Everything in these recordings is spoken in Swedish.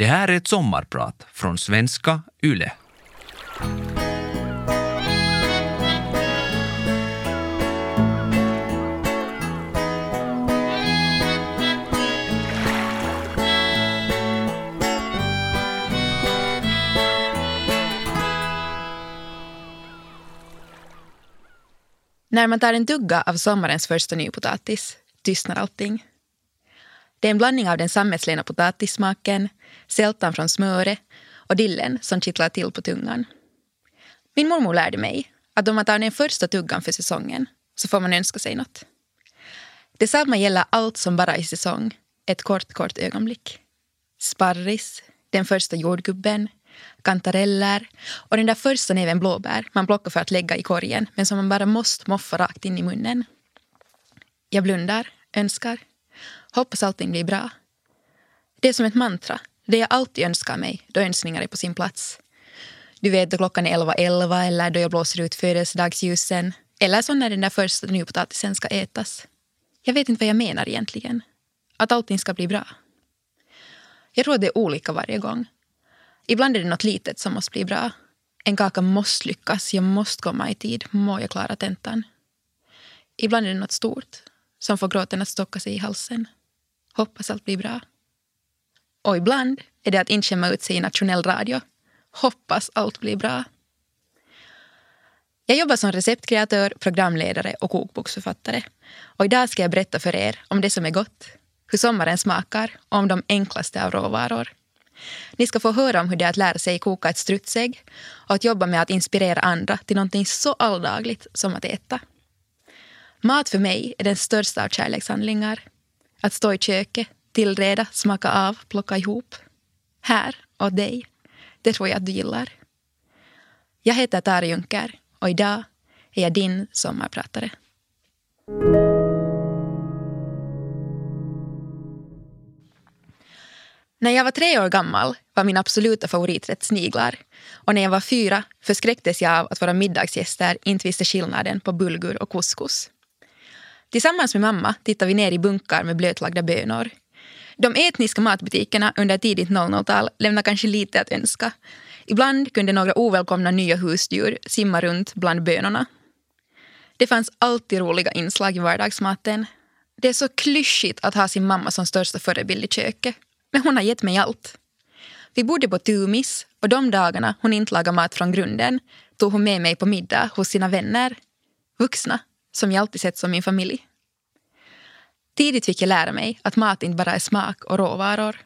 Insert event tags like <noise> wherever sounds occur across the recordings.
Det här är ett sommarprat från svenska YLE. När man tar en tugga av sommarens första nypotatis tystnar allting. Det är en blandning av den sammetslena potatissmaken, sältan från smöret och dillen som kittlar till på tungan. Min mormor lärde mig att om man tar den första tuggan för säsongen så får man önska sig något. Detsamma gäller allt som bara är i säsong, ett kort, kort ögonblick. Sparris, den första jordgubben, kantareller och den där första näven blåbär man plockar för att lägga i korgen men som man bara måste moffa rakt in i munnen. Jag blundar, önskar. Hoppas allting blir bra. Det är som ett mantra. Det jag alltid önskar mig då önskningar är på sin plats. Du vet då klockan är 11.11 11, eller då jag blåser ut födelsedagsljusen. Eller så när den där första nypotatisen ska ätas. Jag vet inte vad jag menar egentligen. Att allting ska bli bra. Jag tror att det är olika varje gång. Ibland är det något litet som måste bli bra. En kaka måste lyckas, jag måste komma i tid, må jag klara tentan. Ibland är det något stort som får gråten att stocka sig i halsen. Hoppas allt blir bra. Och ibland är det att inte skämma ut sig i nationell radio. Hoppas allt blir bra. Jag jobbar som receptkreatör, programledare och kokboksförfattare. Och idag ska jag berätta för er om det som är gott, hur sommaren smakar och om de enklaste av råvaror. Ni ska få höra om hur det är att lära sig koka ett strutsägg och att jobba med att inspirera andra till någonting så alldagligt som att äta. Mat för mig är den största av kärlekshandlingar. Att stå i köket, tillreda, smaka av, plocka ihop. Här, åt dig. Det tror jag att du gillar. Jag heter Tara Junker och idag är jag din sommarpratare. När jag var tre år gammal var min absoluta favoriträtt sniglar. Och när jag var fyra förskräcktes jag av att våra middagsgäster inte visste skillnaden på bulgur och couscous. Tillsammans med mamma tittade vi ner i bunkar med blötlagda bönor. De etniska matbutikerna under tidigt 00-tal lämnar kanske lite att önska. Ibland kunde några ovälkomna nya husdjur simma runt bland bönorna. Det fanns alltid roliga inslag i vardagsmaten. Det är så klyschigt att ha sin mamma som största förebild i köket. Men hon har gett mig allt. Vi bodde på Tumis och de dagarna hon inte lagade mat från grunden tog hon med mig på middag hos sina vänner. Vuxna, som jag alltid sett som min familj. Tidigt fick jag lära mig att mat inte bara är smak och råvaror.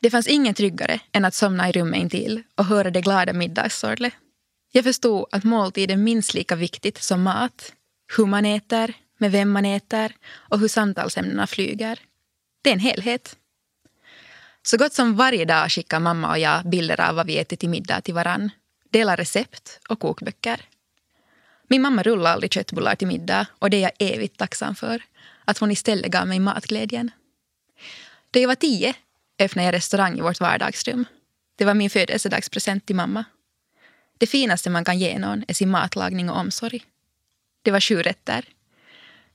Det fanns ingen tryggare än att somna i rummet intill och höra det glada middagssorlet. Jag förstod att måltid är minst lika viktigt som mat. Hur man äter, med vem man äter och hur samtalsämnena flyger. Det är en helhet. Så gott som varje dag skickar mamma och jag bilder av vad vi ätit till middag till varann. Delar recept och kokböcker. Min mamma rullar aldrig köttbullar till middag och det är jag evigt tacksam för. Att hon istället gav mig matglädjen. Då jag var tio öppnade jag restaurang i vårt vardagsrum. Det var min födelsedagspresent till mamma. Det finaste man kan ge någon är sin matlagning och omsorg. Det var sju rätter.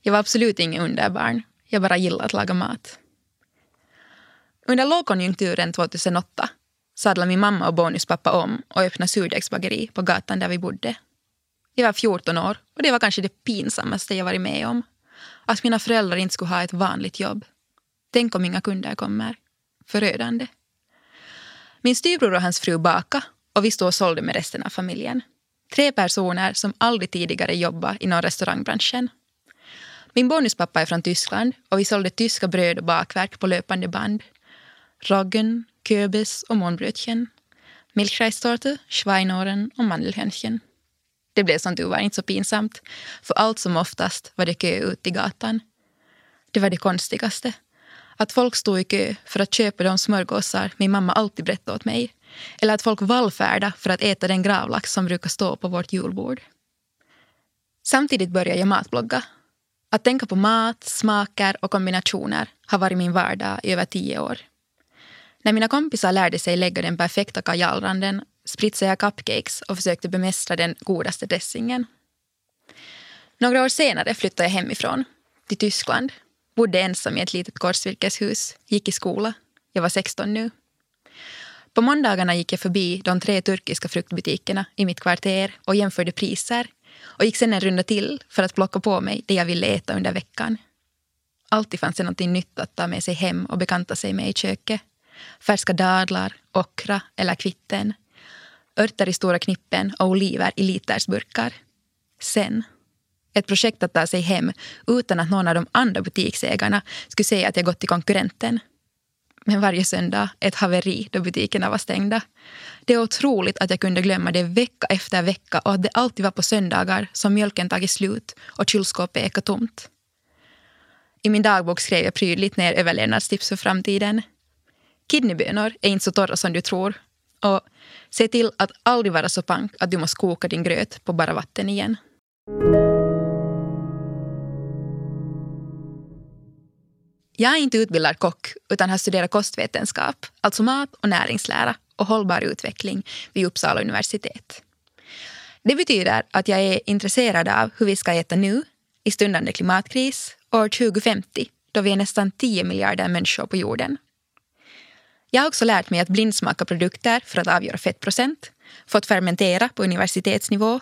Jag var absolut ingen underbarn. Jag bara gillade att laga mat. Under lågkonjunkturen 2008 sadlade min mamma och bonuspappa om och öppnade surdegsbageri på gatan där vi bodde. Jag var 14 år och det var kanske det pinsammaste jag varit med om. Att mina föräldrar inte skulle ha ett vanligt jobb. Tänk om inga kunder kommer. Förödande. Min styvbror och hans fru baka och vi stod och sålde med resten av familjen. Tre personer som aldrig tidigare jobbat inom restaurangbranschen. Min bonuspappa är från Tyskland och vi sålde tyska bröd och bakverk på löpande band. Roggen, köbes och månbrödchen. Milchreistorte, schweinoren och mandelhörnchen. Det blev som tur var inte så pinsamt, för allt som oftast var det kö ut i gatan. Det var det konstigaste. Att folk stod i kö för att köpa de smörgåsar min mamma alltid berättade åt mig. Eller att folk vallfärdade för att äta den gravlax som brukar stå på vårt julbord. Samtidigt började jag matblogga. Att tänka på mat, smaker och kombinationer har varit min vardag i över tio år. När mina kompisar lärde sig lägga den perfekta kajalranden spritsade jag cupcakes och försökte bemästra den godaste dressingen. Några år senare flyttade jag hemifrån, till Tyskland. Bodde ensam i ett litet korsvirkeshus, gick i skola. Jag var 16 nu. På måndagarna gick jag förbi de tre turkiska fruktbutikerna i mitt kvarter och jämförde priser och gick sen en runda till för att plocka på mig det jag ville äta under veckan. Alltid fanns det något nytt att ta med sig hem och bekanta sig med i köket. Färska dadlar, okra eller kvitten. Örter i stora knippen och oliver i litersburkar. Sen ett projekt att ta sig hem utan att någon av de andra butiksägarna skulle säga att jag gått till konkurrenten. Men varje söndag ett haveri då butikerna var stängda. Det är otroligt att jag kunde glömma det vecka efter vecka och att det alltid var på söndagar som mjölken tagit slut och kylskåpet ekat tomt. I min dagbok skrev jag prydligt ner överlevnadstips för framtiden. Kidneybönor är inte så torra som du tror. Och se till att aldrig vara så pank att du måste koka din gröt på bara vatten igen. Jag är inte utbildad kock utan har studerat kostvetenskap, alltså mat och näringslära och hållbar utveckling vid Uppsala universitet. Det betyder att jag är intresserad av hur vi ska äta nu, i stundande klimatkris, år 2050 då vi är nästan 10 miljarder människor på jorden. Jag har också lärt mig att blindsmaka produkter för att avgöra fettprocent, fått fermentera på universitetsnivå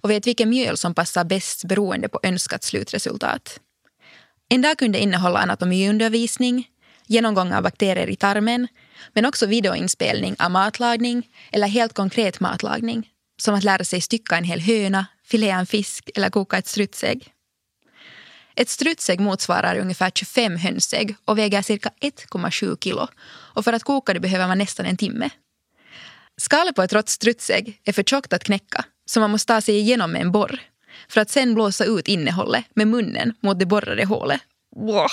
och vet vilken mjöl som passar bäst beroende på önskat slutresultat. En dag kunde innehålla anatomiundervisning, genomgång av bakterier i tarmen men också videoinspelning av matlagning eller helt konkret matlagning som att lära sig stycka en hel höna, filea en fisk eller koka ett strutsägg. Ett strutsägg motsvarar ungefär 25 hönsägg och väger cirka 1,7 kilo. Och för att koka det behöver man nästan en timme. Skalet på ett rått strutsägg är för tjockt att knäcka så man måste ta sig igenom med en borr för att sen blåsa ut innehållet med munnen mot det borrade hålet. Wow.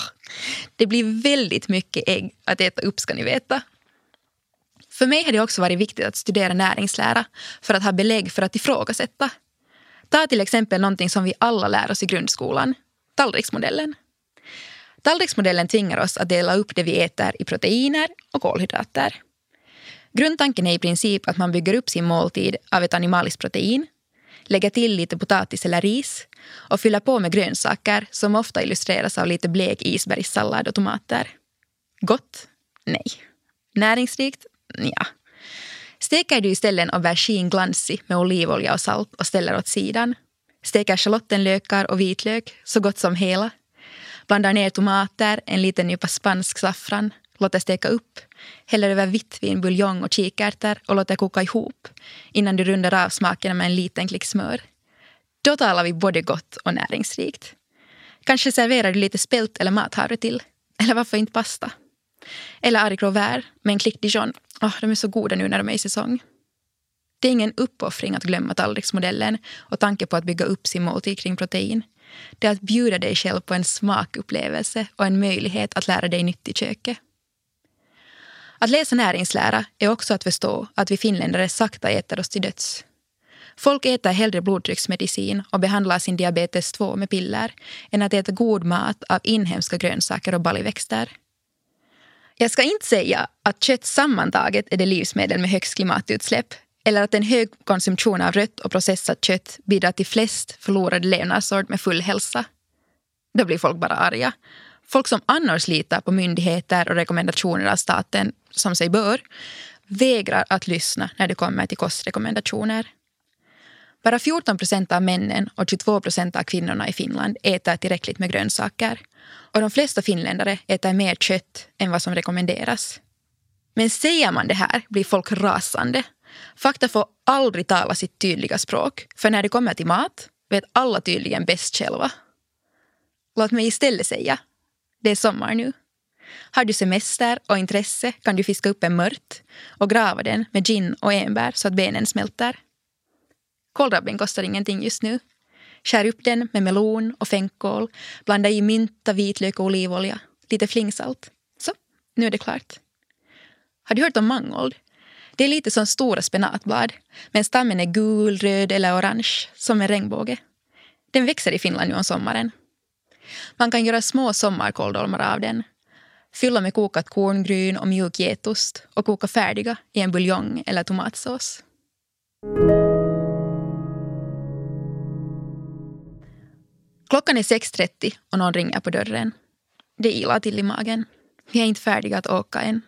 Det blir väldigt mycket ägg att äta upp ska ni veta. För mig har det också varit viktigt att studera näringslära för att ha belägg för att ifrågasätta. Ta till exempel någonting som vi alla lär oss i grundskolan, tallriksmodellen. Tallriksmodellen tvingar oss att dela upp det vi äter i proteiner och kolhydrater. Grundtanken är i princip att man bygger upp sin måltid av ett animaliskt protein lägger till lite potatis eller ris och fyller på med grönsaker som ofta illustreras av lite blek isbergssallad och tomater. Gott? Nej. Näringsrikt? Ja. Steker du istället aubergine glansig med olivolja och salt och ställer åt sidan. Steker schalottenlökar och vitlök så gott som hela. Blandar ner tomater, en liten nypa spansk saffran, låter steka upp, häller över vitt vin, buljong och kikärtor och låter koka ihop innan du rundar av smakerna med en liten klick smör. Då talar vi både gott och näringsrikt. Kanske serverar du lite spelt eller mathavre till. Eller varför inte pasta? Eller haricots med en klick dijon. Oh, de är så goda nu när de är i säsong. Det är ingen uppoffring att glömma tallriksmodellen och tanke på att bygga upp sin måltid kring protein. Det är att bjuda dig själv på en smakupplevelse och en möjlighet att lära dig nytt i köket. Att läsa näringslära är också att förstå att vi finländare sakta äter oss till döds. Folk äter hellre blodtrycksmedicin och behandlar sin diabetes 2 med piller än att äta god mat av inhemska grönsaker och baljväxter. Jag ska inte säga att kött sammantaget är det livsmedel med högst klimatutsläpp eller att en hög konsumtion av rött och processat kött bidrar till flest förlorade levnadsår med full hälsa. Då blir folk bara arga Folk som annars litar på myndigheter och rekommendationer av staten, som sig bör, vägrar att lyssna när det kommer till kostrekommendationer. Bara 14 procent av männen och 22 procent av kvinnorna i Finland äter tillräckligt med grönsaker. Och de flesta finländare äter mer kött än vad som rekommenderas. Men säger man det här blir folk rasande. Fakta får aldrig tala sitt tydliga språk. För när det kommer till mat vet alla tydligen bäst själva. Låt mig istället säga det är sommar nu. Har du semester och intresse kan du fiska upp en mört och grava den med gin och enbär så att benen smälter. Kålrabben kostar ingenting just nu. Skär upp den med melon och fänkål, blanda i mynta, vitlök och olivolja, lite flingsalt. Så, nu är det klart. Har du hört om mangold? Det är lite som stora spenatblad, men stammen är gul, röd eller orange, som en regnbåge. Den växer i Finland nu om sommaren. Man kan göra små sommarkåldolmar av den. Fylla med kokat korngryn och mjuk getost och koka färdiga i en buljong eller tomatsås. Klockan är 6.30 och någon ringer på dörren. Det ilar till i magen. Vi är inte färdiga att åka än.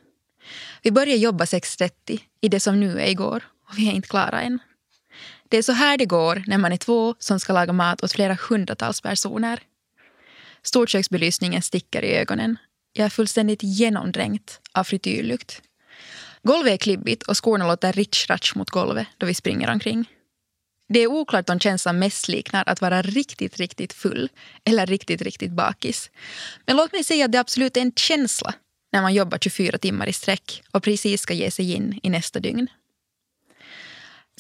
Vi börjar jobba 6.30 i det som nu är igår och vi är inte klara än. Det är så här det går när man är två som ska laga mat åt flera hundratals personer. Storköksbelysningen sticker i ögonen. Jag är fullständigt genomdränkt av frityrlukt. Golvet är klibbigt och skorna låter ritsch mot golvet då vi springer omkring. Det är oklart om känslan mest liknar att vara riktigt, riktigt full eller riktigt, riktigt bakis. Men låt mig säga att det absolut är en känsla när man jobbar 24 timmar i sträck och precis ska ge sig in i nästa dygn.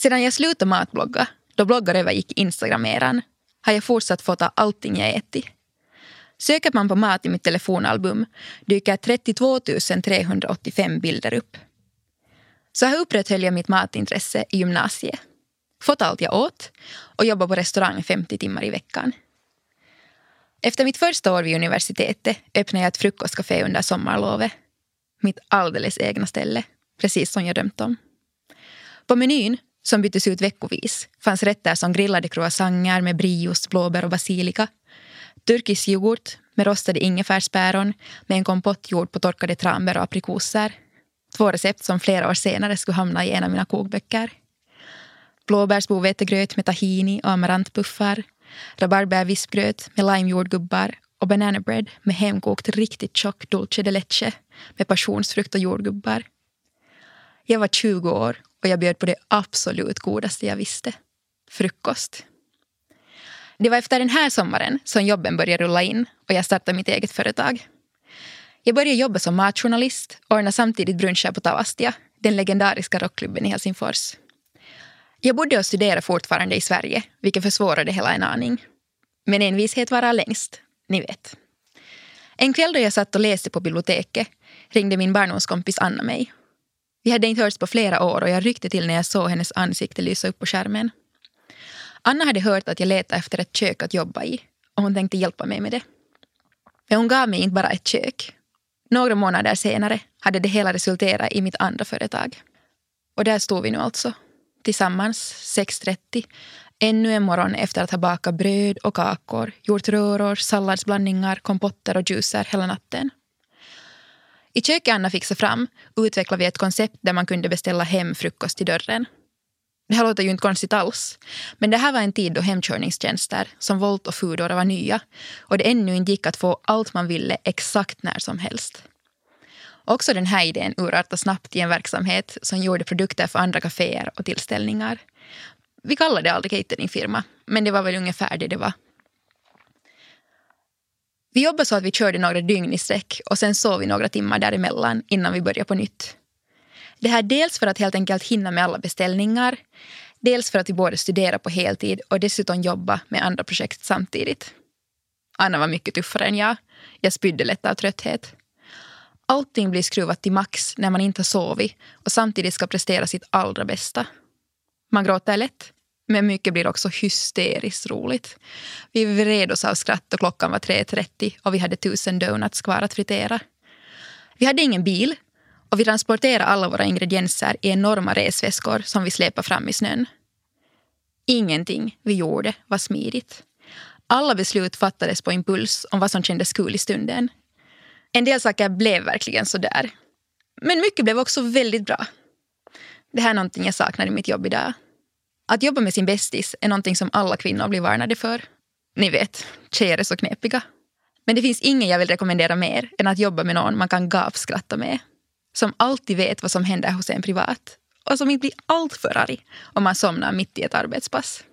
Sedan jag slutade matblogga, då bloggar övergick Instagram-eran, har jag fortsatt fota allting jag ätit. Söker man på mat i mitt telefonalbum dyker 32 385 bilder upp. Så här upprätthöll jag mitt matintresse i gymnasiet. Fått allt jag åt och jobbar på restaurang 50 timmar i veckan. Efter mitt första år vid universitetet öppnade jag ett frukostcafé under sommarlovet. Mitt alldeles egna ställe, precis som jag drömt om. På menyn, som byttes ut veckovis, fanns rätter som grillade croissanter med brieost, blåbär och basilika. Turkisk yoghurt med rostade ingefärspäron med en kompott gjord på torkade tranbär och aprikoser. Två recept som flera år senare skulle hamna i en av mina kokböcker. Blåbärsbovetegröt med tahini och amarantpuffar rabarbervispgröt med limejordgubbar och banana bread med hemkokt riktigt tjock dulce de leche med passionsfrukt och jordgubbar. Jag var 20 år och jag bjöd på det absolut godaste jag visste. Frukost. Det var efter den här sommaren som jobben började rulla in och jag startade mitt eget företag. Jag började jobba som matjournalist och ordnade samtidigt bruncher på Tavastia, den legendariska rockklubben i Helsingfors. Jag bodde och studerade fortfarande i Sverige, vilket försvårade hela en aning. Men envishet varar längst, ni vet. En kväll då jag satt och läste på biblioteket ringde min barndomskompis Anna mig. Vi hade inte hörts på flera år och jag ryckte till när jag såg hennes ansikte lysa upp på skärmen. Anna hade hört att jag letade efter ett kök att jobba i och hon tänkte hjälpa mig med det. Men hon gav mig inte bara ett kök. Några månader senare hade det hela resulterat i mitt andra företag. Och där stod vi nu alltså tillsammans 6.30 ännu en morgon efter att ha bakat bröd och kakor, gjort röror, salladsblandningar, kompotter och juicer hela natten. I köket Anna fixade fram utvecklade vi ett koncept där man kunde beställa hem frukost till dörren. Det här låter ju inte konstigt alls. Men det här var en tid då hemkörningstjänster som Volt och Foodora var nya och det ännu inte gick att få allt man ville exakt när som helst. Också den här idén urartade snabbt i en verksamhet som gjorde produkter för andra kaféer och tillställningar. Vi kallade det aldrig cateringfirma, men det var väl ungefär det det var. Vi jobbade så att vi körde några dygn i sträck och sen sov vi några timmar däremellan innan vi började på nytt. Det här dels för att helt enkelt hinna med alla beställningar, dels för att vi både studerade på heltid och dessutom jobba med andra projekt samtidigt. Anna var mycket tuffare än jag. Jag spydde lätt av trötthet. Allting blir skruvat till max när man inte har sovit och samtidigt ska prestera sitt allra bästa. Man gråter lätt, men mycket blir också hysteriskt roligt. Vi vred oss av skratt och klockan var 3.30 och vi hade tusen donuts kvar att fritera. Vi hade ingen bil och vi transporterade alla våra ingredienser i enorma resväskor som vi släpade fram i snön. Ingenting vi gjorde var smidigt. Alla beslut fattades på impuls om vad som kändes kul i stunden. En del saker blev verkligen så där. Men mycket blev också väldigt bra. Det här är någonting jag saknar i mitt jobb idag. Att jobba med sin bästis är någonting som alla kvinnor blir varnade för. Ni vet, tjejer är så knepiga. Men det finns ingen jag vill rekommendera mer än att jobba med någon man kan gapskratta med. Som alltid vet vad som händer hos en privat och som inte blir alltför arg om man somnar mitt i ett arbetspass.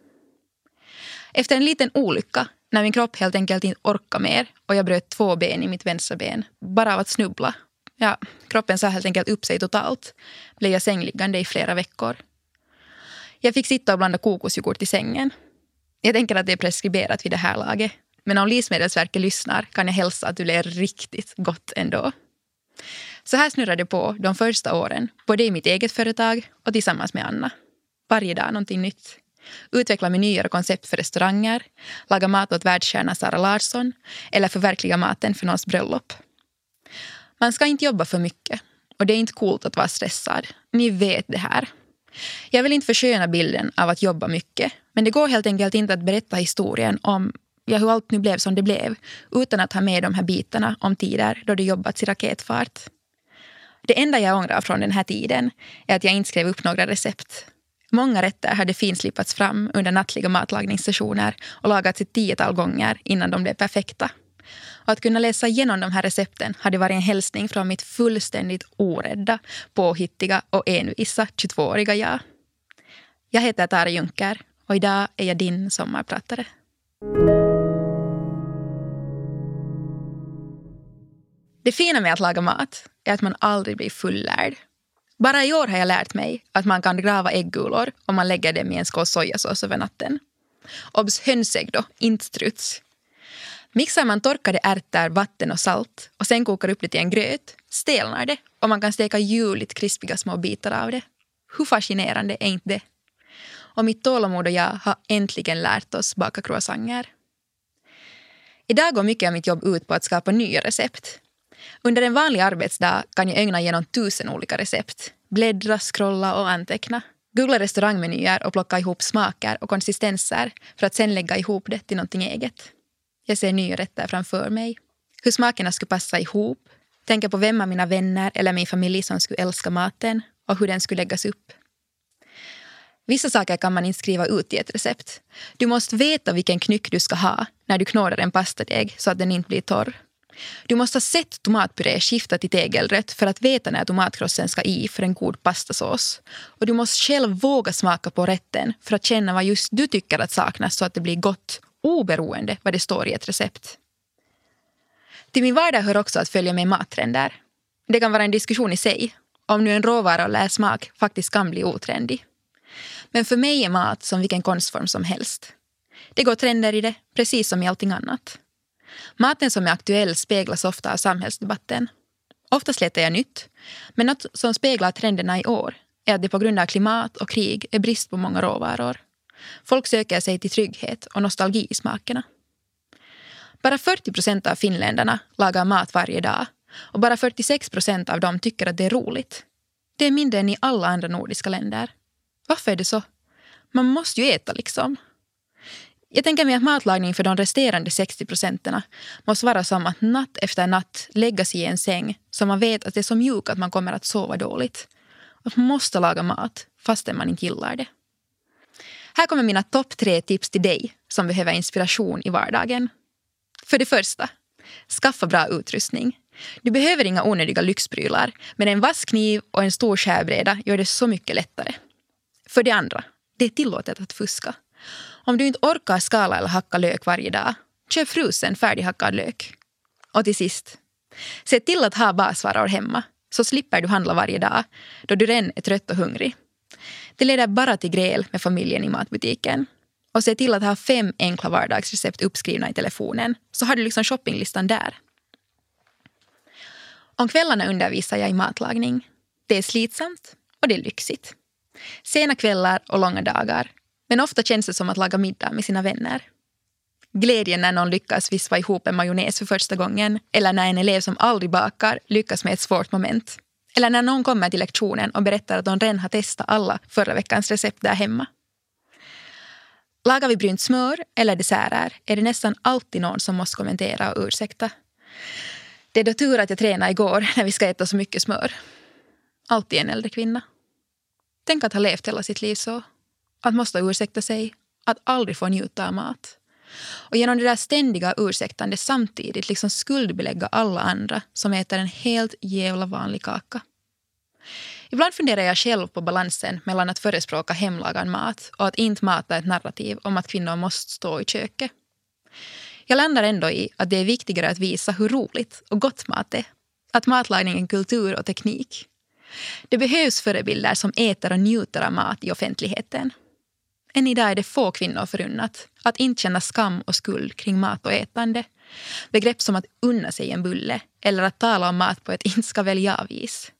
Efter en liten olycka när min kropp helt enkelt inte orkade mer och jag bröt två ben i mitt vänstra ben bara av att snubbla. Ja, kroppen sa helt enkelt upp sig totalt. Blev jag sängliggande i flera veckor. Jag fick sitta och blanda kokosjoghurt i sängen. Jag tänker att det är preskriberat vid det här laget. Men om Livsmedelsverket lyssnar kan jag hälsa att du ler riktigt gott ändå. Så här snurrade det på de första åren, både i mitt eget företag och tillsammans med Anna. Varje dag någonting nytt utveckla menyer och koncept för restauranger, laga mat åt världsstjärnan Sara Larsson eller förverkliga maten för någons bröllop. Man ska inte jobba för mycket och det är inte coolt att vara stressad. Ni vet det här. Jag vill inte försköna bilden av att jobba mycket men det går helt enkelt inte att berätta historien om ja, hur allt nu blev som det blev utan att ha med de här bitarna om tider då det jobbats i raketfart. Det enda jag ångrar från den här tiden är att jag inte skrev upp några recept. Många rätter hade finslipats fram under nattliga matlagningssessioner och lagats ett tiotal gånger innan de blev perfekta. Och att kunna läsa igenom de här recepten hade varit en hälsning från mitt fullständigt orädda, påhittiga och envisa 22-åriga jag. Jag heter Tara Junker och idag är jag din sommarpratare. Det fina med att laga mat är att man aldrig blir fullärd. Bara i år har jag lärt mig att man kan grava äggulor om man lägger dem i en skål sojasås över natten. Obs! Hönsägg då, inte struts. Mixar man torkade ärtor, vatten och salt och sen kokar upp det till en gröt stelnar det och man kan steka ljuvligt krispiga små bitar av det. Hur fascinerande är inte det? Och mitt tålamod och jag har äntligen lärt oss baka croissanter. Idag går mycket av mitt jobb ut på att skapa nya recept. Under en vanlig arbetsdag kan jag ögna igenom tusen olika recept. Bläddra, scrolla och anteckna. Googla restaurangmenyer och plocka ihop smaker och konsistenser för att sen lägga ihop det till någonting eget. Jag ser nya rätter framför mig. Hur smakerna skulle passa ihop. Tänker på vem av mina vänner eller min familj som skulle älska maten och hur den skulle läggas upp. Vissa saker kan man inte skriva ut i ett recept. Du måste veta vilken knyck du ska ha när du knådar en pastadeg så att den inte blir torr. Du måste ha sett tomatpuré skifta till tegelrött för att veta när tomatkrossen ska i för en god pastasås. Och du måste själv våga smaka på rätten för att känna vad just du tycker att saknas så att det blir gott oberoende vad det står i ett recept. Till min vardag hör också att följa med mattrender. Det kan vara en diskussion i sig om nu en råvara och smak faktiskt kan bli otrendig. Men för mig är mat som vilken konstform som helst. Det går trender i det, precis som i allting annat. Maten som är aktuell speglas ofta av samhällsdebatten. Oftast letar jag nytt, men något som speglar trenderna i år är att det på grund av klimat och krig är brist på många råvaror. Folk söker sig till trygghet och nostalgi i smakerna. Bara 40 procent av finländarna lagar mat varje dag och bara 46 procent av dem tycker att det är roligt. Det är mindre än i alla andra nordiska länder. Varför är det så? Man måste ju äta liksom. Jag tänker mig att matlagning för de resterande 60 procenten måste vara som att natt efter natt lägga sig i en säng som man vet att det är så mjuk att man kommer att sova dåligt. Att man måste laga mat fastän man inte gillar det. Här kommer mina topp tre tips till dig som behöver inspiration i vardagen. För det första, skaffa bra utrustning. Du behöver inga onödiga lyxprylar, men en vass kniv och en stor skärbräda gör det så mycket lättare. För det andra, det är tillåtet att fuska. Om du inte orkar skala eller hacka lök varje dag, köp frusen färdighackad lök. Och till sist, se till att ha basvaror hemma så slipper du handla varje dag då du redan är trött och hungrig. Det leder bara till gräl med familjen i matbutiken. Och se till att ha fem enkla vardagsrecept uppskrivna i telefonen så har du liksom shoppinglistan där. Om kvällarna undervisar jag i matlagning. Det är slitsamt och det är lyxigt. Sena kvällar och långa dagar. Men ofta känns det som att laga middag med sina vänner. Glädjen när någon lyckas vispa ihop en majonnäs för första gången eller när en elev som aldrig bakar lyckas med ett svårt moment. Eller när någon kommer till lektionen och berättar att de redan har testat alla förra veckans recept där hemma. Lagar vi brynt smör eller desserter är det nästan alltid någon som måste kommentera och ursäkta. Det är då tur att jag tränade igår <laughs> när vi ska äta så mycket smör. Alltid en äldre kvinna. Tänk att ha levt hela sitt liv så. Att måste ursäkta sig. Att aldrig få njuta av mat. Och genom det där ständiga ursäktandet samtidigt liksom skuldbelägga alla andra som äter en helt jävla vanlig kaka. Ibland funderar jag själv på balansen mellan att förespråka hemlagad mat och att inte mata ett narrativ om att kvinnor måste stå i köket. Jag landar ändå i att det är viktigare att visa hur roligt och gott mat är. Att matlagning är kultur och teknik. Det behövs förebilder som äter och njuter av mat i offentligheten. Än idag är det få kvinnor förunnat att inte känna skam och skuld kring mat och ätande. Begrepp som att unna sig en bulle eller att tala om mat på ett inte ska välja vis.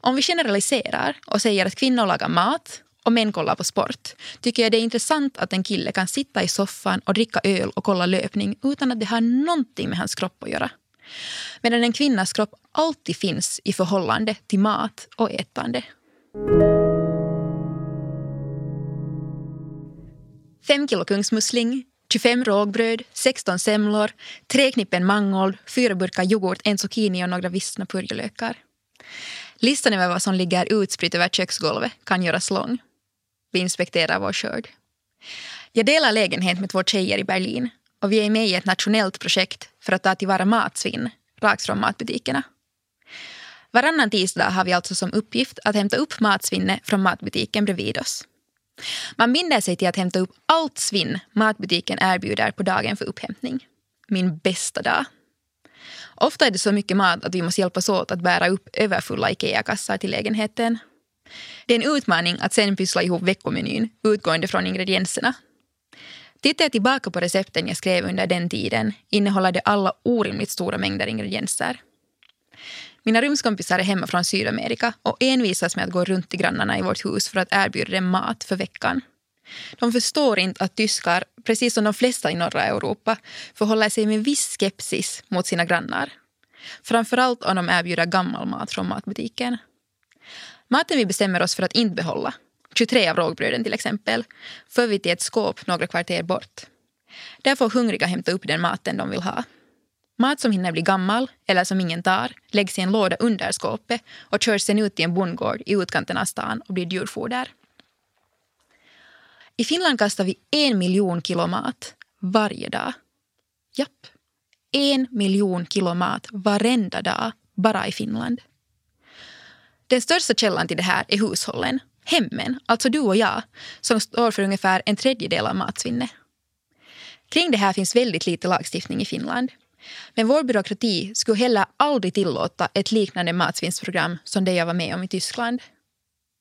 Om vi generaliserar och säger att kvinnor lagar mat och män kollar på sport tycker jag det är intressant att en kille kan sitta i soffan och dricka öl och kolla löpning utan att det har någonting med hans kropp att göra. Medan en kvinnas kropp alltid finns i förhållande till mat och ätande. 5 kilo kungsmussling, 25 rågbröd, 16 semlor, tre knippen mangold, fyra burkar yoghurt, en zucchini och några vissna purjolökar. Listan över vad som ligger utspritt över köksgolvet kan göras lång. Vi inspekterar vår skörd. Jag delar lägenhet med två tjejer i Berlin och vi är med i ett nationellt projekt för att ta tillvara matsvinn rakt från matbutikerna. Varannan tisdag har vi alltså som uppgift att hämta upp matsvinnet från matbutiken bredvid oss. Man binder sig till att hämta upp allt svinn matbutiken erbjuder på dagen för upphämtning. Min bästa dag. Ofta är det så mycket mat att vi måste hjälpas åt att bära upp överfulla Ikea-kassar till lägenheten. Det är en utmaning att sen pyssla ihop veckomenyn utgående från ingredienserna. Tittar jag tillbaka på recepten jag skrev under den tiden innehåller det alla orimligt stora mängder ingredienser. Mina rumskompisar är hemma från Sydamerika och envisas med att gå runt till grannarna i vårt hus för att erbjuda dem mat för veckan. De förstår inte att tyskar, precis som de flesta i norra Europa, förhåller sig med viss skepsis mot sina grannar. Framförallt om de erbjuder gammal mat från matbutiken. Maten vi bestämmer oss för att inte behålla, 23 av rågbröden till exempel, för vi till ett skåp några kvarter bort. Där får hungriga hämta upp den maten de vill ha. Mat som hinner bli gammal eller som ingen tar läggs i en låda under skåpet och körs sen ut till en bondgård i utkanten av stan och blir djurfoder. I Finland kastar vi en miljon kilo mat varje dag. Japp. En miljon kilo mat varenda dag bara i Finland. Den största källan till det här är hushållen, hemmen, alltså du och jag, som står för ungefär en tredjedel av matsvinnet. Kring det här finns väldigt lite lagstiftning i Finland. Men vår byråkrati skulle heller aldrig tillåta ett liknande matsvinnsprogram som det jag var med om i Tyskland.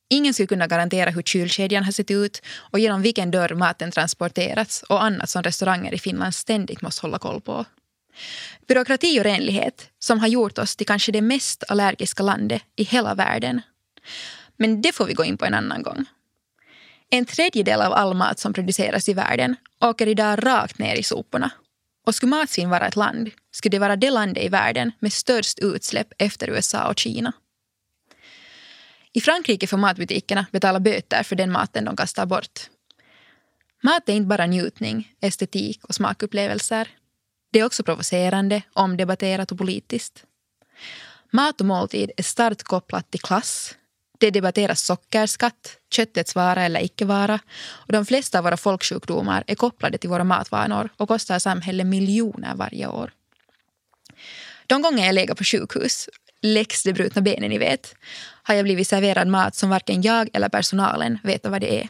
Ingen skulle kunna garantera hur kylkedjan har sett ut och genom vilken dörr maten transporterats och annat som restauranger i Finland ständigt måste hålla koll på. Byråkrati och renlighet som har gjort oss till kanske det mest allergiska landet i hela världen. Men det får vi gå in på en annan gång. En tredjedel av all mat som produceras i världen åker idag rakt ner i soporna och skulle matsvinn vara ett land skulle det vara det landet i världen med störst utsläpp efter USA och Kina. I Frankrike får matbutikerna betala böter för den maten de kastar bort. Mat är inte bara njutning, estetik och smakupplevelser. Det är också provocerande, omdebatterat och politiskt. Mat och måltid är starkt kopplat till klass, det debatteras sockerskatt, köttets vara eller icke vara och de flesta av våra folksjukdomar är kopplade till våra matvanor och kostar samhället miljoner varje år. De gånger jag legat på sjukhus, läx de brutna benen ni vet, har jag blivit serverad mat som varken jag eller personalen vet vad det är.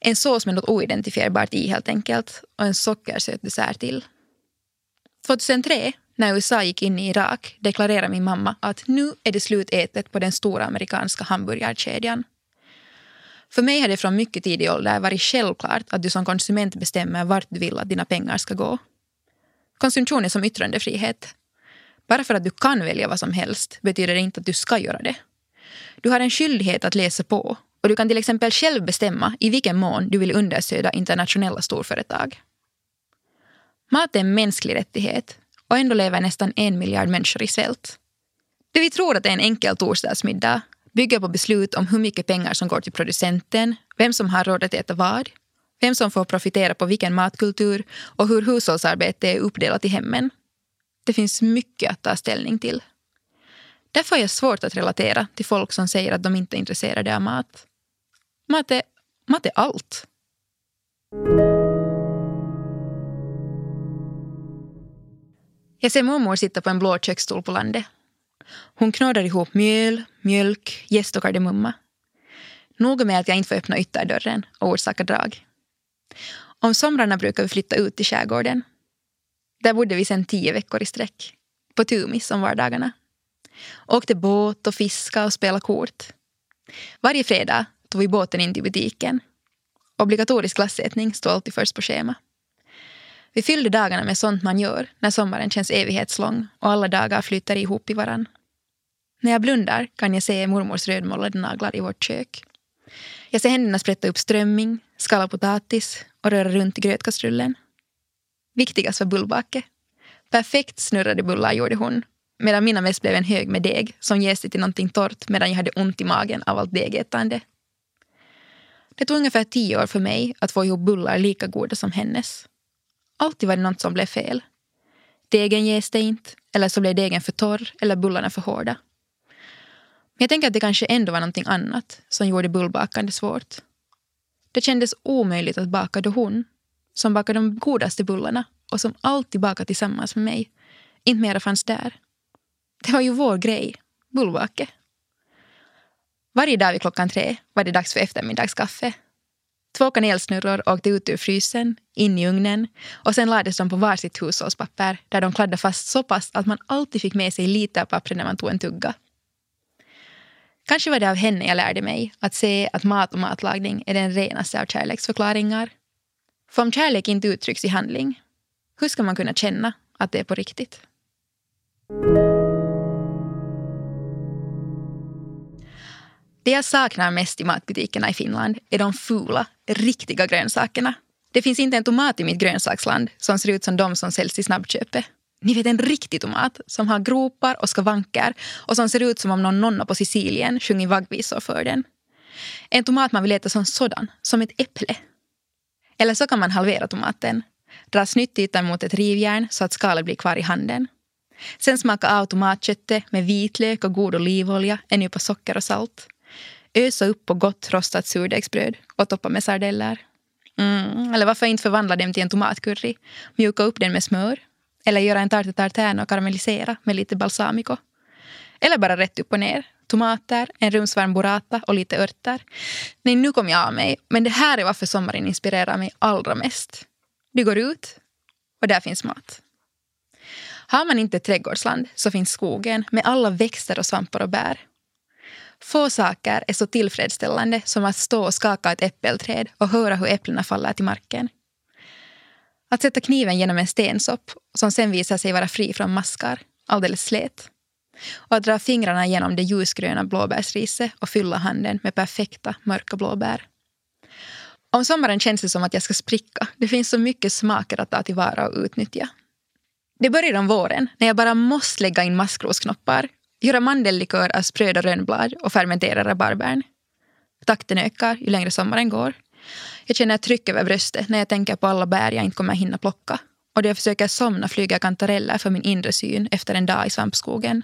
En sås med något oidentifierbart i helt enkelt och en sockersöt dessert till. 2003 när USA gick in i Irak deklarerade min mamma att nu är det slutätet på den stora amerikanska hamburgarkedjan. För mig har det från mycket tidig ålder varit självklart att du som konsument bestämmer vart du vill att dina pengar ska gå. Konsumtion är som yttrandefrihet. Bara för att du kan välja vad som helst betyder det inte att du ska göra det. Du har en skyldighet att läsa på och du kan till exempel själv bestämma i vilken mån du vill understödja internationella storföretag. Mat är en mänsklig rättighet och ändå lever nästan en miljard människor i svält. Det vi tror att är en enkel torsdagsmiddag bygger på beslut om hur mycket pengar som går till producenten, vem som har råd att äta vad, vem som får profitera på vilken matkultur och hur hushållsarbete är uppdelat i hemmen. Det finns mycket att ta ställning till. Därför är jag svårt att relatera till folk som säger att de inte är intresserade av mat. Mat är, mat är allt. Jag ser mormor sitta på en blå köksstol på landet. Hon knådar ihop mjöl, mjölk, jäst och kardemumma. Noga med att jag inte får öppna ytterdörren och orsaka drag. Om somrarna brukar vi flytta ut till skärgården. Där bodde vi sedan tio veckor i sträck. På Tumis om vardagarna. Åkte båt och fiska och spela kort. Varje fredag tog vi båten in till butiken. Obligatorisk glassätning stod alltid först på schema. Vi fyllde dagarna med sånt man gör när sommaren känns evighetslång och alla dagar flyter ihop i varann. När jag blundar kan jag se mormors rödmålade naglar i vårt kök. Jag ser händerna sprätta upp strömming, skala potatis och röra runt i grötkastrullen. Viktigast var bullbake. Perfekt snurrade bullar gjorde hon medan mina mest blev en hög med deg som jäste till någonting torrt medan jag hade ont i magen av allt degätande. Det tog ungefär tio år för mig att få ihop bullar lika goda som hennes. Alltid var det något som blev fel. Degen jäste inte, eller så blev degen för torr eller bullarna för hårda. Men jag tänker att det kanske ändå var någonting annat som gjorde bullbakande svårt. Det kändes omöjligt att baka då hon, som bakade de godaste bullarna och som alltid bakade tillsammans med mig, inte mera fanns där. Det var ju vår grej, bullbake. Varje dag vid klockan tre var det dags för eftermiddagskaffe. Två kanelsnurror åkte ut ur frysen, in i ugnen och sen lades de på varsitt hushållspapper där de kladdade fast så pass att man alltid fick med sig lite av pappret när man tog en tugga. Kanske var det av henne jag lärde mig att se att mat och matlagning är den renaste av kärleksförklaringar. För om kärlek inte uttrycks i handling, hur ska man kunna känna att det är på riktigt? Det jag saknar mest i matbutikerna i Finland är de fula, riktiga grönsakerna. Det finns inte en tomat i mitt grönsaksland som ser ut som de som säljs i snabbköpet. Ni vet en riktig tomat som har gropar och skavanker och som ser ut som om någon nonna på Sicilien sjungit vaggvisor för den. En tomat man vill äta som sådan, som ett äpple. Eller så kan man halvera tomaten, dra snyttytan mot ett rivjärn så att skalet blir kvar i handen. Sen smaka av tomatköttet med vitlök och god olivolja, en nypa socker och salt. Ösa upp på gott rostat surdegsbröd och toppa med sardeller. Mm, eller varför inte förvandla dem till en tomatcurry? Mjuka upp den med smör. Eller göra en tarte tartare och karamellisera med lite balsamico. Eller bara rätt upp och ner. Tomater, en rumsvarm burrata och lite örter. Nej, nu kom jag av mig. Men det här är varför sommaren inspirerar mig allra mest. Du går ut och där finns mat. Har man inte trädgårdsland så finns skogen med alla växter och svampar och bär. Få saker är så tillfredsställande som att stå och skaka ett äppelträd och höra hur äpplena faller till marken. Att sätta kniven genom en stensopp som sen visar sig vara fri från maskar, alldeles slät. Och att dra fingrarna genom det ljusgröna blåbärsriset och fylla handen med perfekta mörka blåbär. Om sommaren känns det som att jag ska spricka. Det finns så mycket smaker att ta tillvara och utnyttja. Det börjar om våren när jag bara måste lägga in maskrosknoppar Göra mandellikör av spröda rönnblad och fermentera rabarbern. Takten ökar ju längre sommaren går. Jag känner ett tryck över bröstet när jag tänker på alla bär jag inte kommer hinna plocka. Och då jag försöker somna flyger kantareller för min inre syn efter en dag i svampskogen.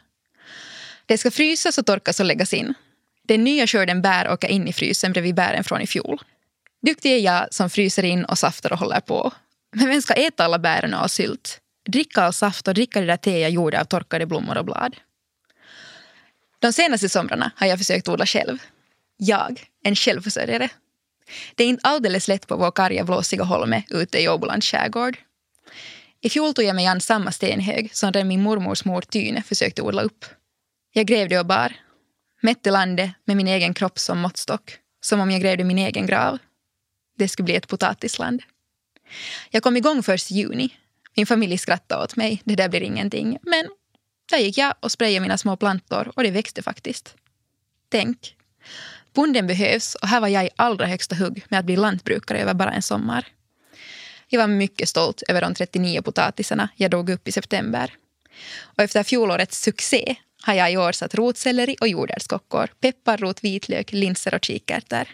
Det ska frysas och torkas och läggas in. Den nya skörden bär åker in i frysen bredvid bären från i fjol. Duktig är jag som fryser in och saftar och håller på. Men vem ska äta alla bären och sylt? Dricka all saft och dricka det där te jag gjorde av torkade blommor och blad. De senaste somrarna har jag försökt odla själv. Jag, en självförsörjare. Det är inte alldeles lätt på vår karga blåsiga holme ute i Åbolands skärgård. I fjol tog jag mig an samma stenhög som den min mormors mor Tyne försökte odla upp. Jag grävde och bar. Mätte landet med min egen kropp som måttstock. Som om jag grävde min egen grav. Det skulle bli ett potatisland. Jag kom igång först i juni. Min familj skrattade åt mig. Det där blir ingenting. Men där gick jag och sprayade mina små plantor och det växte faktiskt. Tänk. Bonden behövs och här var jag i allra högsta hugg med att bli lantbrukare över bara en sommar. Jag var mycket stolt över de 39 potatisarna jag drog upp i september. Och efter fjolårets succé har jag i år satt rotselleri och jordärtskockor, pepparrot, vitlök, linser och kikärtor.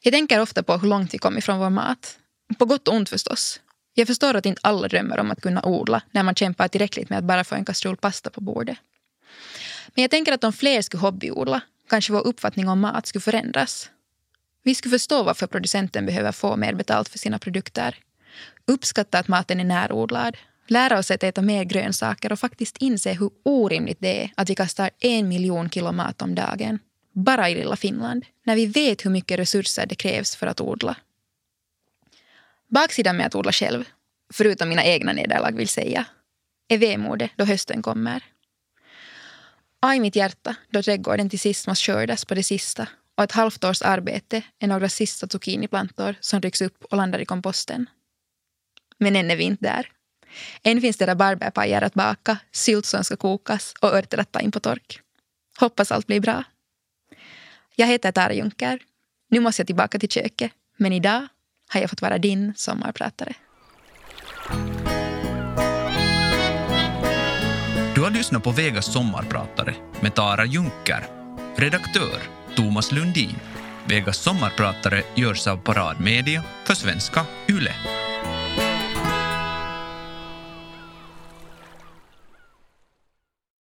Jag tänker ofta på hur långt vi kom ifrån vår mat. På gott och ont förstås. Jag förstår att inte alla drömmer om att kunna odla när man kämpar tillräckligt med att bara få en kastrull pasta på bordet. Men jag tänker att om fler skulle hobbyodla kanske vår uppfattning om mat skulle förändras. Vi skulle förstå varför producenten behöver få mer betalt för sina produkter. Uppskatta att maten är närodlad. Lära oss att äta mer grönsaker och faktiskt inse hur orimligt det är att vi kastar en miljon kilo mat om dagen. Bara i lilla Finland. När vi vet hur mycket resurser det krävs för att odla. Baksidan med att odla själv, förutom mina egna nederlag vill säga, är vemodet då hösten kommer. Aj mitt hjärta då trädgården till sist måste skördas på det sista och ett halvt års arbete är några sista zucchiniplantor som rycks upp och landar i komposten. Men än är vi inte där. Än finns det rabarberpajer att baka, sylt som ska kokas och örter att ta in på tork. Hoppas allt blir bra. Jag heter Tara Junker. Nu måste jag tillbaka till köket. Men idag har jag fått vara din sommarpratare. Du har lyssnat på Vegas sommarpratare med Tara Junker. Redaktör Thomas Lundin. Vegas sommarpratare görs av Parad Media för svenska YLE.